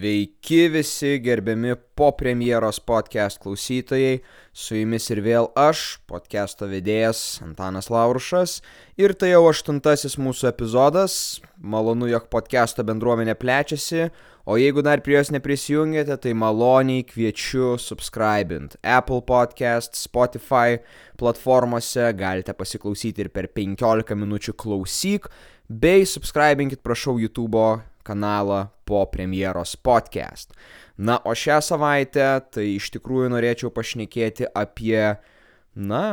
Sveiki visi gerbiami po premjeros podcast klausytojai, su jumis ir vėl aš, podcast'o vedėjas Antanas Laurušas. Ir tai jau aštuntasis mūsų epizodas, malonu, jog podcast'o bendruomenė plečiasi, o jeigu dar prie jos neprisijungėte, tai maloniai kviečiu subscribint Apple Podcast, Spotify platformose, galite pasiklausyti ir per 15 minučių klausyk, bei subscribinkit prašau YouTube'o kanalą po premjeros podcast. Na, o šią savaitę tai iš tikrųjų norėčiau pašnekėti apie, na,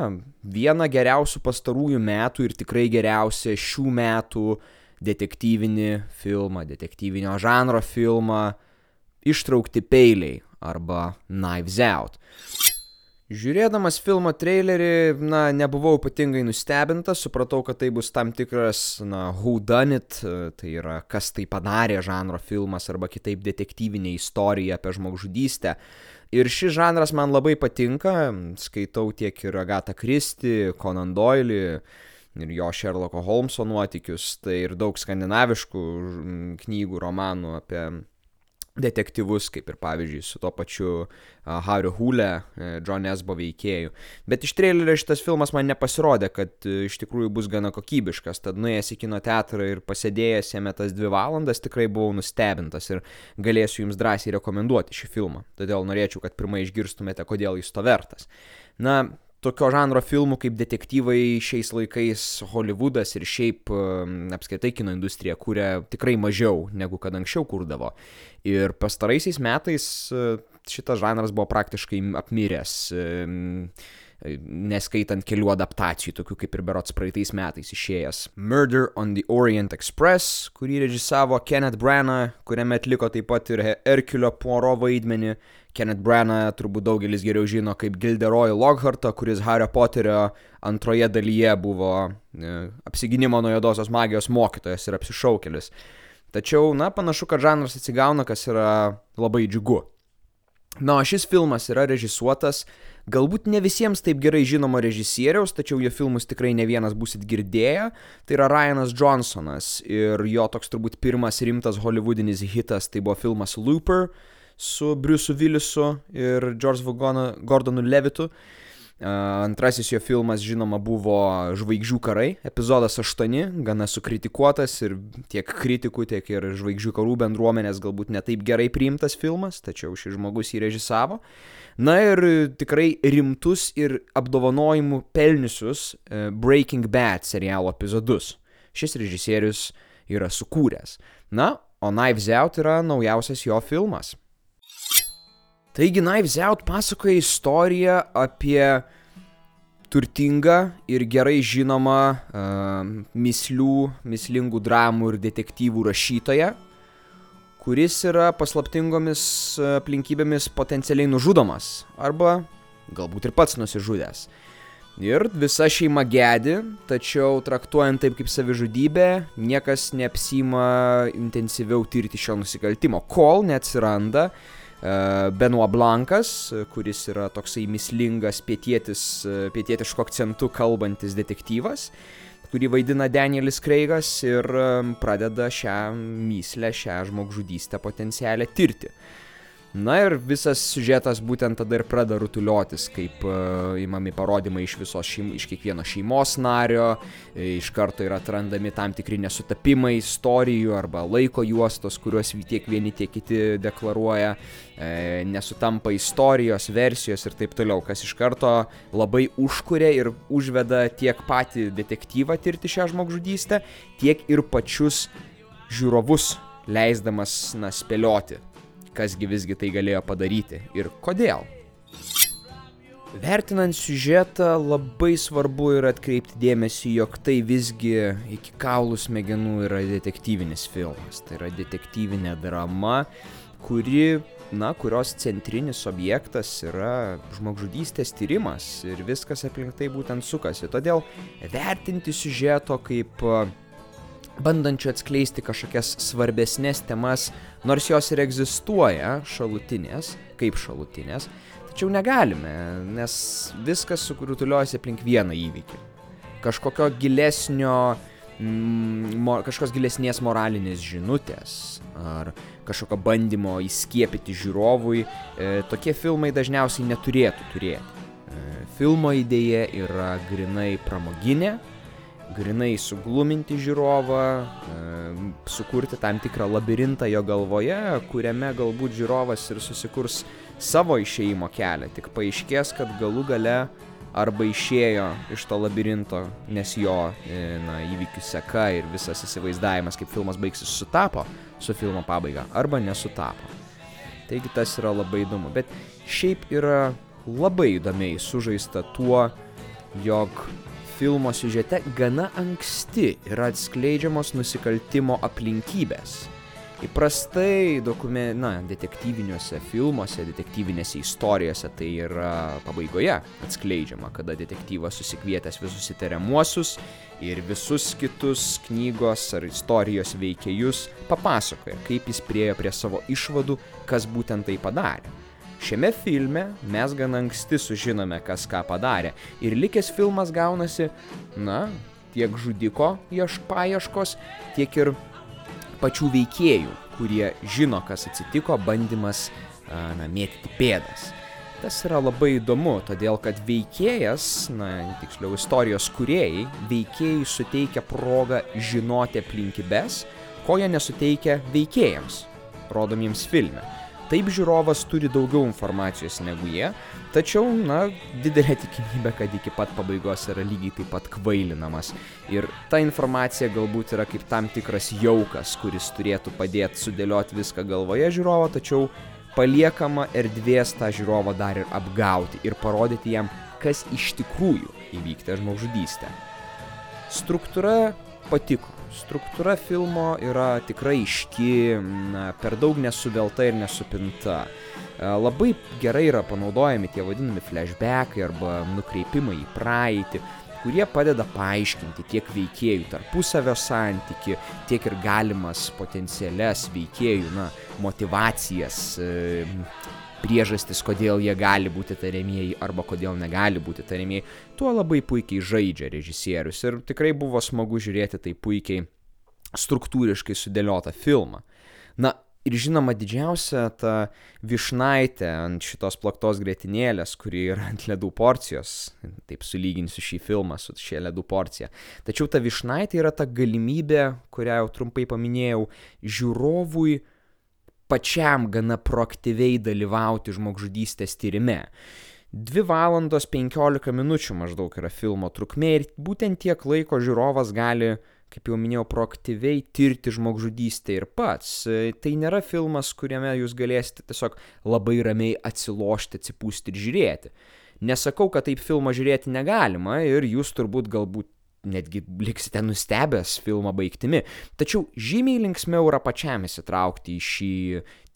vieną geriausių pastarųjų metų ir tikrai geriausią šių metų detektyvinį filmą, detektyvinio žanro filmą Ištraukti peiliai arba Knives Out. Žiūrėdamas filmo trailerį, na, nebuvau ypatingai nustebintas, supratau, kad tai bus tam tikras, na, who done it, tai yra kas tai padarė žanro filmas arba kitaip detektyvinė istorija apie žmogžudystę. Ir šis žanras man labai patinka, skaitau tiek ir Agatą Kristi, Conan Doyle ir jo Sherlocko Holmeso nuotykius, tai ir daug skandinaviškų knygų, romanų apie detektyvus, kaip ir pavyzdžiui su to pačiu uh, Hariu Hule, uh, John Esbo veikėju. Bet iš trailerio šitas filmas man nepasirodė, kad uh, iš tikrųjų bus gana kokybiškas, tad nuėjęs į kino teatrą ir pasėdėjęs jame tas dvi valandas tikrai buvau nustebintas ir galėsiu jums drąsiai rekomenduoti šį filmą. Todėl norėčiau, kad pirmai išgirstumėte, kodėl jis to vertas. Na, tokio žanro filmų kaip detektyvai šiais laikais Hollywoodas ir šiaip apskritai kino industrija kūrė tikrai mažiau negu kad anksčiau kurdavo. Ir pastaraisiais metais e, šitas žanras buvo praktiškai apmiręs neskaitant kelių adaptacijų, tokių kaip ir berots praeitais metais išėjęs. Murder on the Orient Express, kurį režisavo Kenneth Branagh, kuriame atliko taip pat ir Herkulio Poirot vaidmenį. Kenneth Branagh turbūt daugelis geriau žino kaip Gilderoy Lockhartą, kuris Hario Poterio antroje dalyje buvo e, apsiginimo nuo juodosios magijos mokytojas ir apsišaukėlis. Tačiau, na, panašu, kad žanras atsigauna, kas yra labai džiugu. Na, o šis filmas yra režisuotas galbūt ne visiems taip gerai žinomo režisieriaus, tačiau jo filmus tikrai ne vienas busit girdėję. Tai yra Ryanas Johnsonas ir jo toks turbūt pirmas rimtas holivudinis hitas tai buvo filmas Looper su Bruce Willisu ir George Gordonu Levitu. Antrasis jo filmas, žinoma, buvo Žvaigždžių karai, epizodas 8, gana sukritikuotas ir tiek kritikų, tiek ir Žvaigždžių karų bendruomenės galbūt netaip gerai priimtas filmas, tačiau šis žmogus jį režisavo. Na ir tikrai rimtus ir apdovanojimų pelniusius Breaking Bad serialo epizodus. Šis režisierius yra sukūręs. Na, o Knives Out yra naujausias jo filmas. Taigi Knives Out pasakoja istoriją apie turtingą ir gerai žinomą uh, mislių, mislingų dramų ir detektyvų rašytoją, kuris yra paslaptingomis aplinkybėmis potencialiai nužudomas arba galbūt ir pats nusižudęs. Ir visa šeima gedi, tačiau traktuojant taip kaip savižudybė, niekas neapsima intensyviau tirti šio nusikaltimo, kol neatsiranda uh, Benoit Blankas, kuris yra toksai mislingas pietietis, e, pietietišku akcentu kalbantis detektyvas, kurį vaidina Danielis Kreigas ir e, pradeda šią myslę, šią žmogžudystę potencialę tirti. Na ir visas siužetas būtent tada ir pradeda rutuliotis, kaip įmami parodymai iš šeim, iš kiekvieno šeimos nario, iš karto yra atrandami tam tikri nesutapimai istorijų arba laiko juostos, kuriuos tiek vieni, tiek kiti deklaruoja, e, nesutampa istorijos, versijos ir taip toliau, kas iš karto labai užkuria ir užveda tiek patį detektyvą tirti šią žmogžudystę, tiek ir pačius žiūrovus leisdamas, na, spėlioti kasgi visgi tai galėjo padaryti ir kodėl. Vertinant siužetą labai svarbu yra atkreipti dėmesį, jog tai visgi iki kaulų smegenų yra detektyvinis filmas. Tai yra detektyvinė drama, kuri, na, kurios centrinis objektas yra žmogžudystės tyrimas ir viskas aplink tai būtent sukasi. Todėl vertinti siužeto kaip bandančių atskleisti kažkokias svarbesnės temas, nors jos ir egzistuoja šalutinės, kaip šalutinės, tačiau negalime, nes viskas surutuliuojasi aplink vieną įvykį. Kažkokio gilesnio mm, mo, kažkokios gilesnės moralinės žinutės ar kažkokio bandymo įskiepyti žiūrovui, e, tokie filmai dažniausiai neturėtų turėti. E, filmo idėja yra grinai pramoginė, grinai sugluminti žiūrovą, sukurti tam tikrą labirintą jo galvoje, kuriame galbūt žiūrovas ir susikurs savo išeimo kelią, tik paaiškės, kad galų gale arba išėjo iš to labirinto, nes jo e, na, įvykių seka ir visas įsivaizdavimas, kaip filmas baigsis, sutapo su filmo pabaiga, arba nesutapo. Taigi tas yra labai įdomu, bet šiaip yra labai įdomiai sužaista tuo, jog filmo siužete gana anksti yra atskleidžiamos nusikaltimo aplinkybės Įprastai dokume, na, detektyviniuose filmuose, detektyvinėse istorijose tai yra pabaigoje atskleidžiama, kada detektyvas susikvietęs visus įtariamuosius ir visus kitus knygos ar istorijos veikėjus papasakoja, kaip jis priejo prie savo išvadų, kas būtent tai padarė. Šiame filme mes gan anksti sužinome, kas ką padarė ir likęs filmas gaunasi, na, tiek žudiko ieš paieškos, tiek ir pačių veikėjų, kurie žino, kas atsitiko, bandymas na, mėtyti pėdas. Tas yra labai įdomu, todėl kad veikėjas, na, tiksliau istorijos kuriejai, veikėjai suteikia progą žinoti aplinkybės, ko jie nesuteikia veikėjams, rodomiems filme. Taip žiūrovas turi daugiau informacijos negu jie, tačiau, na, didelė tikimybė, kad iki pat pabaigos yra lygiai taip pat kvailinamas. Ir ta informacija galbūt yra kaip tam tikras jaukas, kuris turėtų padėti sudėlioti viską galvoje žiūrovo, tačiau paliekama erdvės tą žiūrovą dar ir apgauti ir parodyti jam, kas iš tikrųjų įvykti žmogžudystę. Struktūra patiko struktūra filmo yra tikrai iški, na, per daug nesuvelta ir nesupinta. E, labai gerai yra panaudojami tie vadinami flashbackai arba nukreipimai į praeitį, kurie padeda paaiškinti tiek veikėjų tarpusavio santyki, tiek ir galimas potencialias veikėjų na, motivacijas, e, priežastis, kodėl jie gali būti tariamieji arba kodėl negali būti tariamieji, tuo labai puikiai žaidžia režisierius ir tikrai buvo smagu žiūrėti tai puikiai struktūriškai sudėliotą filmą. Na, ir žinoma didžiausia ta višnaitė ant šitos plaktos grėtinėlės, kuri yra ant ledų porcijos, taip sulyginsiu šį filmą su šia ledų porcija. Tačiau ta višnaitė yra ta galimybė, kurią jau trumpai paminėjau, žiūrovui pačiam gana proaktyviai dalyvauti žmogžudystės tyrime. 2 valandos 15 minučių maždaug yra filmo trukmė ir būtent tiek laiko žiūrovas gali, kaip jau minėjau, proaktyviai tirti žmogžudystę ir pats. Tai nėra filmas, kuriame jūs galėsite tiesiog labai ramiai atsilošti, atsipūsti ir žiūrėti. Nesakau, kad taip filmą žiūrėti negalima ir jūs turbūt galbūt netgi liksite nustebęs filmo baigtimi. Tačiau žymiai linksmiau yra pačiam įsitraukti į šį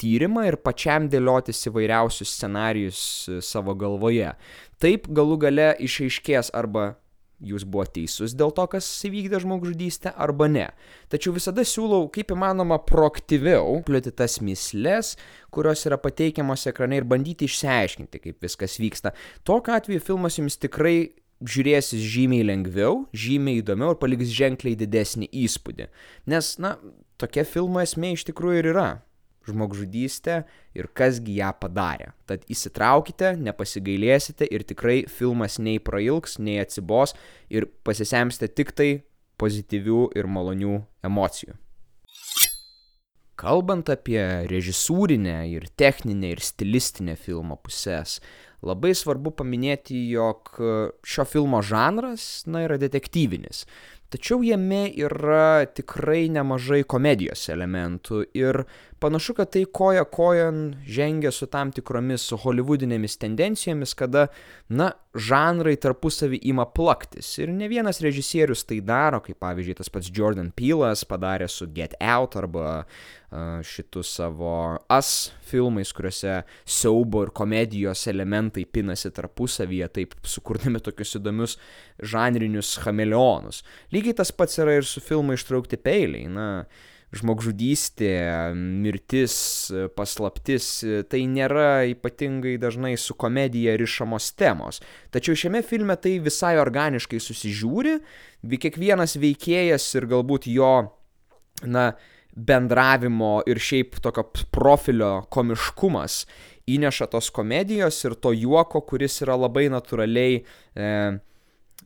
tyrimą ir pačiam dėliotis įvairiausius scenarius e, savo galvoje. Taip galų gale išaiškės arba jūs buvo teisus dėl to, kas įvykdė žmogžudystę, arba ne. Tačiau visada siūlau, kaip įmanoma, proaktyviau plėti tas mislės, kurios yra pateikiamos ekrane ir bandyti išsiaiškinti, kaip viskas vyksta. Tokiu atveju filmas jums tikrai žiūrėsis žymiai lengviau, žymiai įdomiau ir paliks ženkliai didesnį įspūdį. Nes, na, tokia filmo esmė iš tikrųjų ir yra žmogžudystė ir kasgi ją padarė. Tad įsitraukite, nepasigailėsite ir tikrai filmas nei prailgs, nei atsibos ir pasisemsite tik tai pozityvių ir malonių emocijų. Kalbant apie režisūrinę ir techninę ir stilistinę filmo pusės, Labai svarbu paminėti, jog šio filmo žanras, na, yra detektyvinis. Tačiau jame yra tikrai nemažai komedijos elementų ir panašu, kad tai koja kojon žengia su tam tikromis holivudinėmis tendencijomis, kada, na, žanrai tarpusavį ima plaktis. Ir ne vienas režisierius tai daro, kaip pavyzdžiui tas pats Jordan Peelas padarė su Get Out arba uh, šitų savo As filmais, kuriuose siaubo ir komedijos elementai pinasi tarpusavyje, taip sukurdami tokius įdomius žanrinius chameleonus. Lygiai tas pats yra ir su filmu ištraukti peiliai. Na, žmogžudystė, mirtis, paslaptis, tai nėra ypatingai dažnai su komedija rišamos temos. Tačiau šiame filme tai visai organiškai susižiūri, kiekvienas veikėjas ir galbūt jo, na, bendravimo ir šiaip tokio profilio komiškumas įneša tos komedijos ir to juoko, kuris yra labai natūraliai e,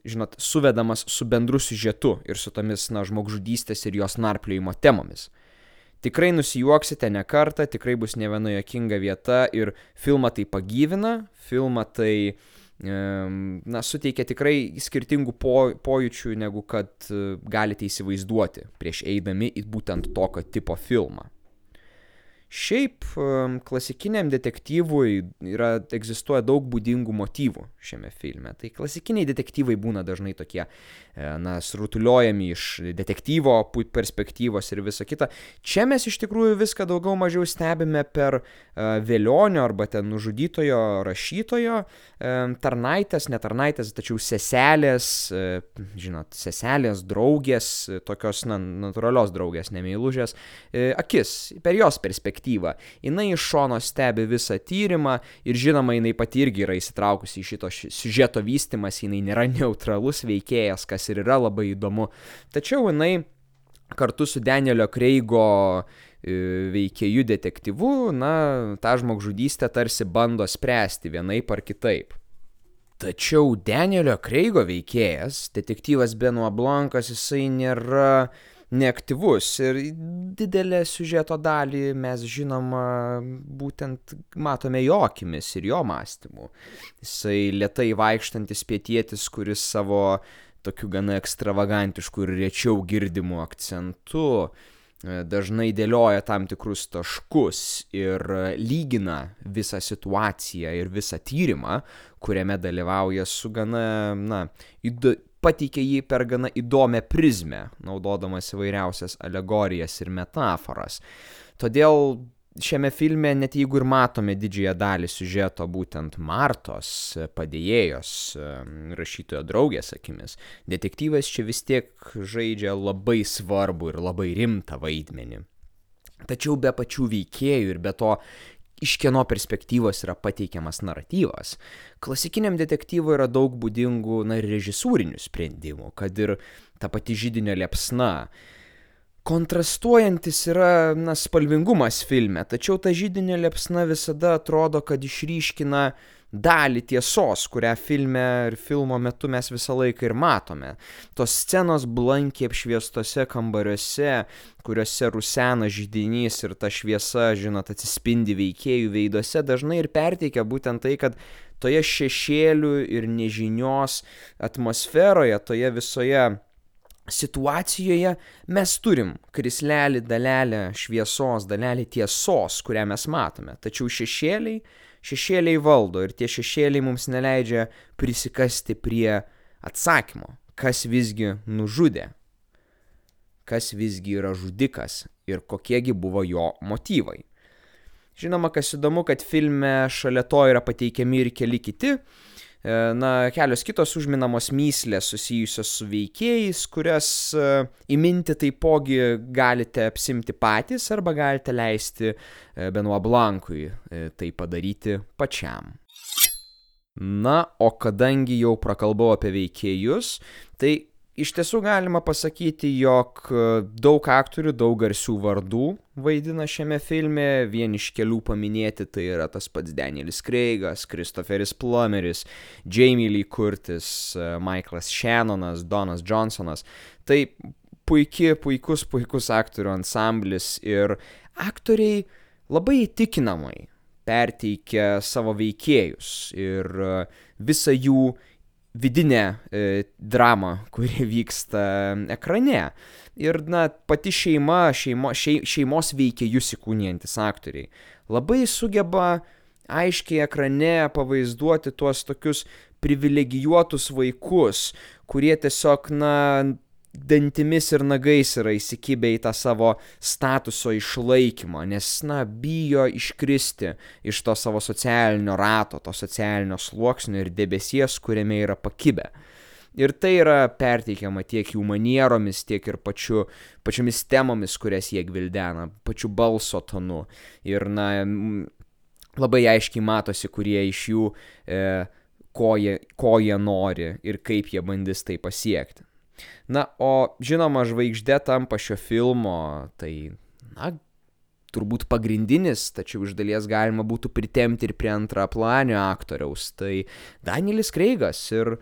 žinot, suvedamas su bendru siužetu ir su tomis, na, žmogžudystės ir jos narpliojimo temomis. Tikrai nusijuoksite ne kartą, tikrai bus ne viena jokinga vieta ir filmą tai pagyvina, filmą tai, na, suteikia tikrai skirtingų po, pojūčių, negu kad e, galite įsivaizduoti prieš eidami į būtent tokio tipo filmą. Šiaip klasikiniam detektyvui yra, egzistuoja daug būdingų motyvų šiame filme. Tai klasikiniai detektyvai būna dažnai tokie, e, na, srutuliojami iš detektyvo perspektyvos ir visa kita. Čia mes iš tikrųjų viską daugiau mažiau stebime per e, vėlionio arba ten nužudytojo rašytojo tarnaitės, ne tarnaitės, tačiau seselės, e, žinot, seselės, draugės, tokios, na, natūralios draugės, nemeilužės, akis, per jos perspektyvą perspektyvą. Jinai iš šono stebi visą tyrimą ir žinoma, jinai pati irgi yra įsitraukusi į šito siužeto vystimas, jinai nėra neutralus veikėjas, kas ir yra labai įdomu. Tačiau jinai kartu su Danielio Kreigo e, veikėjų detektyvu, na, tą žmogžudystę tarsi bando spręsti vienaip ar kitaip. Tačiau Danielio Kreigo veikėjas, detektyvas Benoit Blankas, jisai nėra neaktyvus ir didelę siužeto dalį mes žinoma būtent matome jo akimis ir jo mąstymu. Jisai lietai vaikštantis pietietis, kuris savo tokiu gana ekstravagantišku ir rečiau girdimu akcentu e, dažnai dėlioja tam tikrus taškus ir lygina visą situaciją ir visą tyrimą, kuriame dalyvauja su gana, na, įdo, pateikė jį per gana įdomią prizmę, naudodamas įvairiausias alegorijas ir metaforas. Todėl šiame filme, net jeigu ir matome didžiąją dalį siužeto būtent Martos padėjėjos rašytojo draugės akimis, detektyvas čia vis tiek žaidžia labai svarbu ir labai rimtą vaidmenį. Tačiau be pačių veikėjų ir be to iš kieno perspektyvos yra pateikiamas naratyvas. Klasikiniam detektyvui yra daug būdingų, na, režisūrinių sprendimų, kad ir ta pati žydinio liepsna. Kontrastuojantis yra, na, spalvingumas filme, tačiau ta žydinio liepsna visada atrodo, kad išryškina dalį tiesos, kurią filme ir filmo metu mes visą laiką ir matome. Tos scenos blankiai apšviestose kambariuose, kuriuose rusena žydinys ir ta šviesa, žinot, atsispindi veikėjų veiduose, dažnai ir perteikia būtent tai, kad toje šešėlių ir nežinios atmosferoje, toje visoje situacijoje mes turim krislelį, dalelę šviesos, dalelį tiesos, kurią mes matome. Tačiau šešėliai šešėliai valdo ir tie šešėliai mums neleidžia prisikasti prie atsakymo, kas visgi nužudė, kas visgi yra žudikas ir kokiegi buvo jo motyvai. Žinoma, kas įdomu, kad filme šalia to yra pateikiami ir keli kiti E, na, kelios kitos užminamos myslės susijusios su veikėjais, kurias e, įminti taipogi galite apsimti patys arba galite leisti e, Benoit Blankui tai padaryti pačiam. Na, o kadangi jau prakalbau apie veikėjus, tai Iš tiesų galima pasakyti, jog e, daug aktorių, daug garsių vardų vaidina šiame filme, vien iš kelių paminėti tai yra tas pats Danielis Kreigas, Christopheris Plummeris, Jamie Lee Curtis, e, Michaelas Shannonas, Donas Johnsonas. Tai puikiai, puikus, puikus aktorių ansamblis ir aktoriai labai įtikinamai perteikia savo veikėjus ir e, visą jų vidinę e, dramą, kuri vyksta ekrane. Ir, na, pati šeima, šeimo, šei, šeimos veikėjus įkūnijantis aktoriai labai sugeba aiškiai ekrane pavaizduoti tuos tokius privilegijuotus vaikus, kurie tiesiog, na, dantimis ir nagais yra įsikibę į tą savo statuso išlaikymą, nes, na, bijo iškristi iš to savo socialinio rato, to socialinio sluoksnio ir debesies, kuriame yra pakibę. Ir tai yra perteikiama tiek jų manieromis, tiek ir pačiu, pačiomis temomis, kurias jie gvildena, pačiu balso tonu. Ir, na, labai aiškiai matosi, kurie iš jų, e, ko, jie, ko jie nori ir kaip jie bandys tai pasiekti. Na, o žinoma, žvaigždė tampa šio filmo, tai, na, turbūt pagrindinis, tačiau iš dalies galima būtų pritemti ir prie antraplanio aktoriaus, tai Danielis Kreigas ir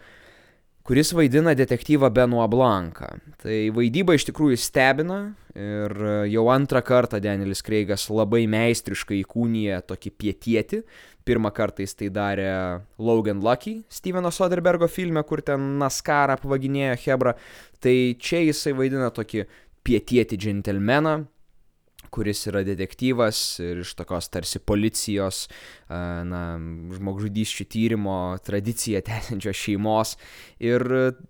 kuris vaidina detektyvą Benoit Blanką. Tai vaidyba iš tikrųjų stebina ir jau antrą kartą Danielis Kreigas labai meistriškai įkūnija tokį pietietį. Pirmą kartą jis tai darė Logan Lucky, Steveno Soderbergo filme, kur ten Naskarą apvaginėjo Hebra. Tai čia jisai vaidina tokį pietietį džentelmeną, kuris yra detektyvas ir iš tokios tarsi policijos, na, žmogžudysčių tyrimo tradiciją tęsiančios šeimos. Ir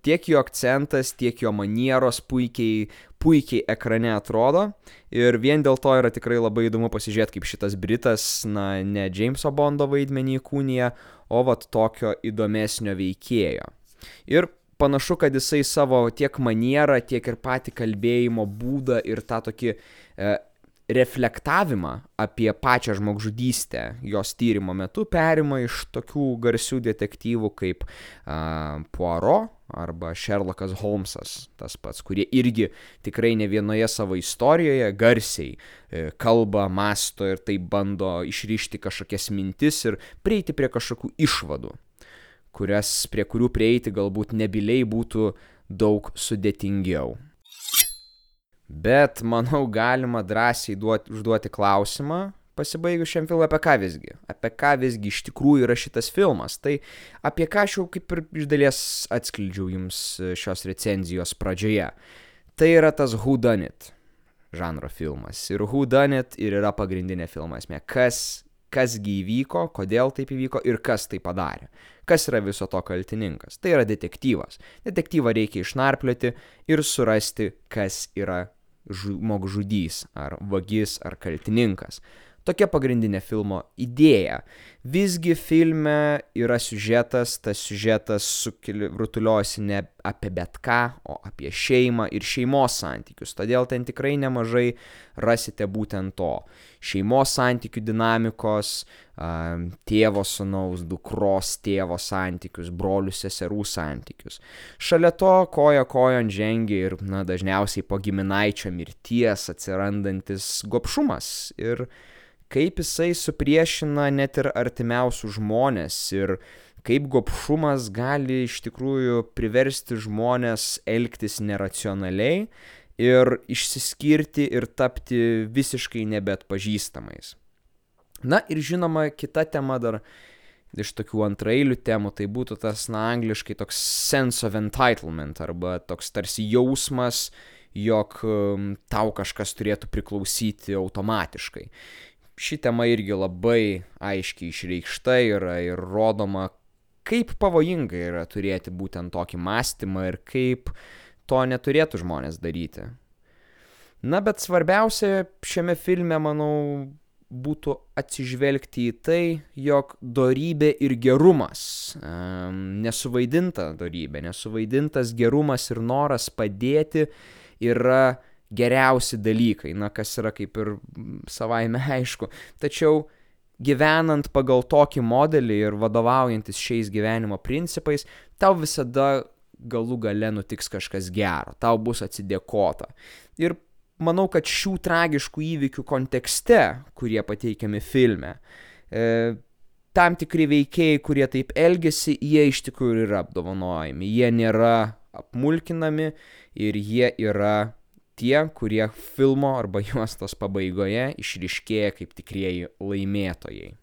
tiek jo akcentas, tiek jo manieros puikiai, puikiai ekrane atrodo. Ir vien dėl to yra tikrai labai įdomu pasižiūrėti, kaip šitas Britas, na, ne Jameso Bondo vaidmenį įkūnija, o vat tokio įdomesnio veikėjo. Ir panašu, kad jisai savo tiek manierą, tiek ir patį kalbėjimo būdą ir tą tokį e, reflektavimą apie pačią žmogžudystę jos tyrimo metu perima iš tokių garsių detektyvų kaip uh, Poirot arba Sherlockas Holmesas, tas pats, kurie irgi tikrai ne vienoje savo istorijoje garsiai e, kalba, masto ir taip bando išryšti kažkokias mintis ir prieiti prie kažkokių išvadų, kurias, prie kurių prieiti galbūt nebiliai būtų daug sudėtingiau. Bet manau galima drąsiai duoti, užduoti klausimą, pasibaigus šiam filmui, apie ką visgi. Apie ką visgi iš tikrųjų yra šitas filmas. Tai apie ką aš jau kaip ir iš dalies atskleidžiau jums šios recenzijos pradžioje. Tai yra tas Who Done It žanro filmas. Ir Who Done It ir yra pagrindinė filmo esmė. Kas, kasgi įvyko, kodėl taip įvyko ir kas tai padarė. Kas yra viso to kaltininkas? Tai yra detektyvas. Detektyvą reikia išnarplioti ir surasti, kas yra žmogžudys, ar vagis, ar kaltininkas. Tokia pagrindinė filmo idėja. Visgi filme yra siužetas, tas siužetas rutuliuojasi ne apie bet ką, o apie šeimą ir šeimos santykius. Todėl ten tikrai nemažai rasite būtent to. Šeimos santykių dinamikos, tėvo sunaus, dukros tėvo santykius, brolių seserų santykius. Šalia to koja kojon žengia ir, na, dažniausiai po giminaičio mirties atsirandantis gopšumas. Ir kaip jisai supriešina net ir artimiausius žmonės ir kaip gopšumas gali iš tikrųjų priversti žmonės elgtis neracionaliai ir išsiskirti ir tapti visiškai nebetpažįstamais. Na ir žinoma, kita tema dar iš tokių antrailių temų, tai būtų tas, na, angliškai toks sense of entitlement arba toks tarsi jausmas, jog um, tau kažkas turėtų priklausyti automatiškai ši tema irgi labai aiškiai išreikšta yra ir rodoma, kaip pavojinga yra turėti būtent tokį mąstymą ir kaip to neturėtų žmonės daryti. Na, bet svarbiausia šiame filme, manau, būtų atsižvelgti į tai, jog dorybė ir gerumas, um, nesuvaidinta dorybė, nesuvaidintas gerumas ir noras padėti yra geriausi dalykai, na kas yra kaip ir savaime aišku. Tačiau gyvenant pagal tokį modelį ir vadovaujantis šiais gyvenimo principais, tau visada galų gale nutiks kažkas gero, tau bus atsidėkota. Ir manau, kad šių tragiškų įvykių kontekste, kurie pateikiami filme, e, tam tikri veikėjai, kurie taip elgesi, jie iš tikrųjų yra apdovanojami, jie nėra apmulkinami ir jie yra tie, kurie filmo arba juostos pabaigoje išriškėja kaip tikrieji laimėtojai.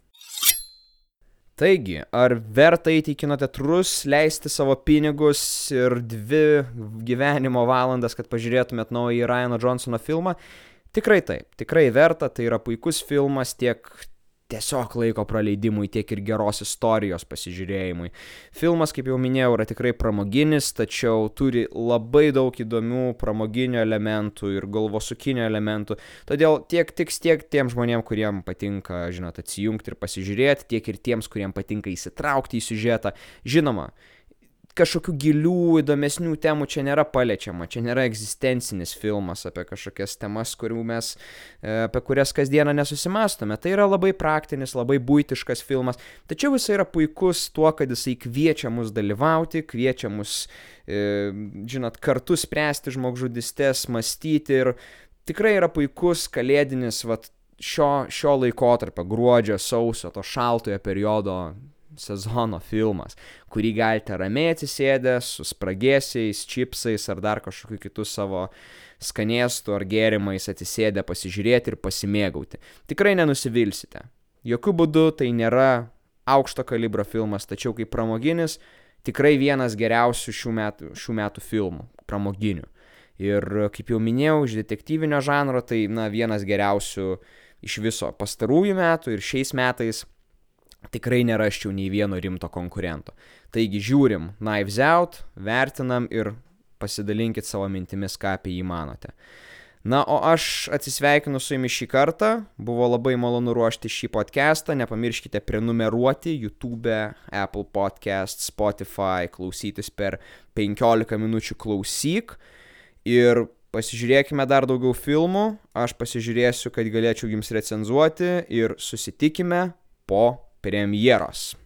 Taigi, ar verta eiti į kino teatrus, leisti savo pinigus ir dvi gyvenimo valandas, kad pažiūrėtumėt naują Ryano Johnsono filmą? Tikrai taip, tikrai verta, tai yra puikus filmas tiek tiesiog laiko praleidimui, tiek ir geros istorijos pasižiūrėjimui. Filmas, kaip jau minėjau, yra tikrai pramoginis, tačiau turi labai daug įdomių pramoginių elementų ir galvosukinių elementų. Todėl tiek tiks tiek tiem žmonėm, kuriem patinka, žinot, atsijungti ir pasižiūrėti, tiek ir tiems, kuriem patinka įsitraukti į siužetą. Žinoma, kažkokių gilių, įdomesnių temų čia nėra paliečiama, čia nėra egzistencinis filmas apie kažkokias temas, mes, e, apie kurias kasdieną nesusimastome. Tai yra labai praktinis, labai būtiškas filmas, tačiau jisai yra puikus tuo, kad jisai kviečia mus dalyvauti, kviečia mus, e, žinot, kartu spręsti žmogžudistės, mąstyti ir tikrai yra puikus kalėdinis, vat, šio, šio laikotarpio, gruodžio, sausio, to šaltojo periodo sezono filmas, kurį galite ramiai atsisėdę su spragėsiais, čipsais ar dar kažkokiu kitu savo skanėstu ar gėrimais atsisėdę pasižiūrėti ir pasimėgauti. Tikrai nenusivilsite. Jokių būdų tai nėra aukšto kalibro filmas, tačiau kaip pramoginis, tikrai vienas geriausių šių metų, šių metų filmų, pramoginių. Ir kaip jau minėjau, iš detektyvinio žanro tai, na, vienas geriausių iš viso pastarųjų metų ir šiais metais tikrai nerasčiau nei vieno rimto konkurento. Taigi žiūrim Knives Out, vertinam ir pasidalinkit savo mintimis, ką apie jį manote. Na, o aš atsisveikinu su jumis šį kartą, buvo labai malonu ruošti šį podcastą, nepamirškite prenumeruoti YouTube, Apple Podcast, Spotify, klausytis per 15 minučių klausyk. Ir pasižiūrėkime dar daugiau filmų, aš pasižiūrėsiu, kad galėčiau jums recenzuoti. Ir susitikime po premjeros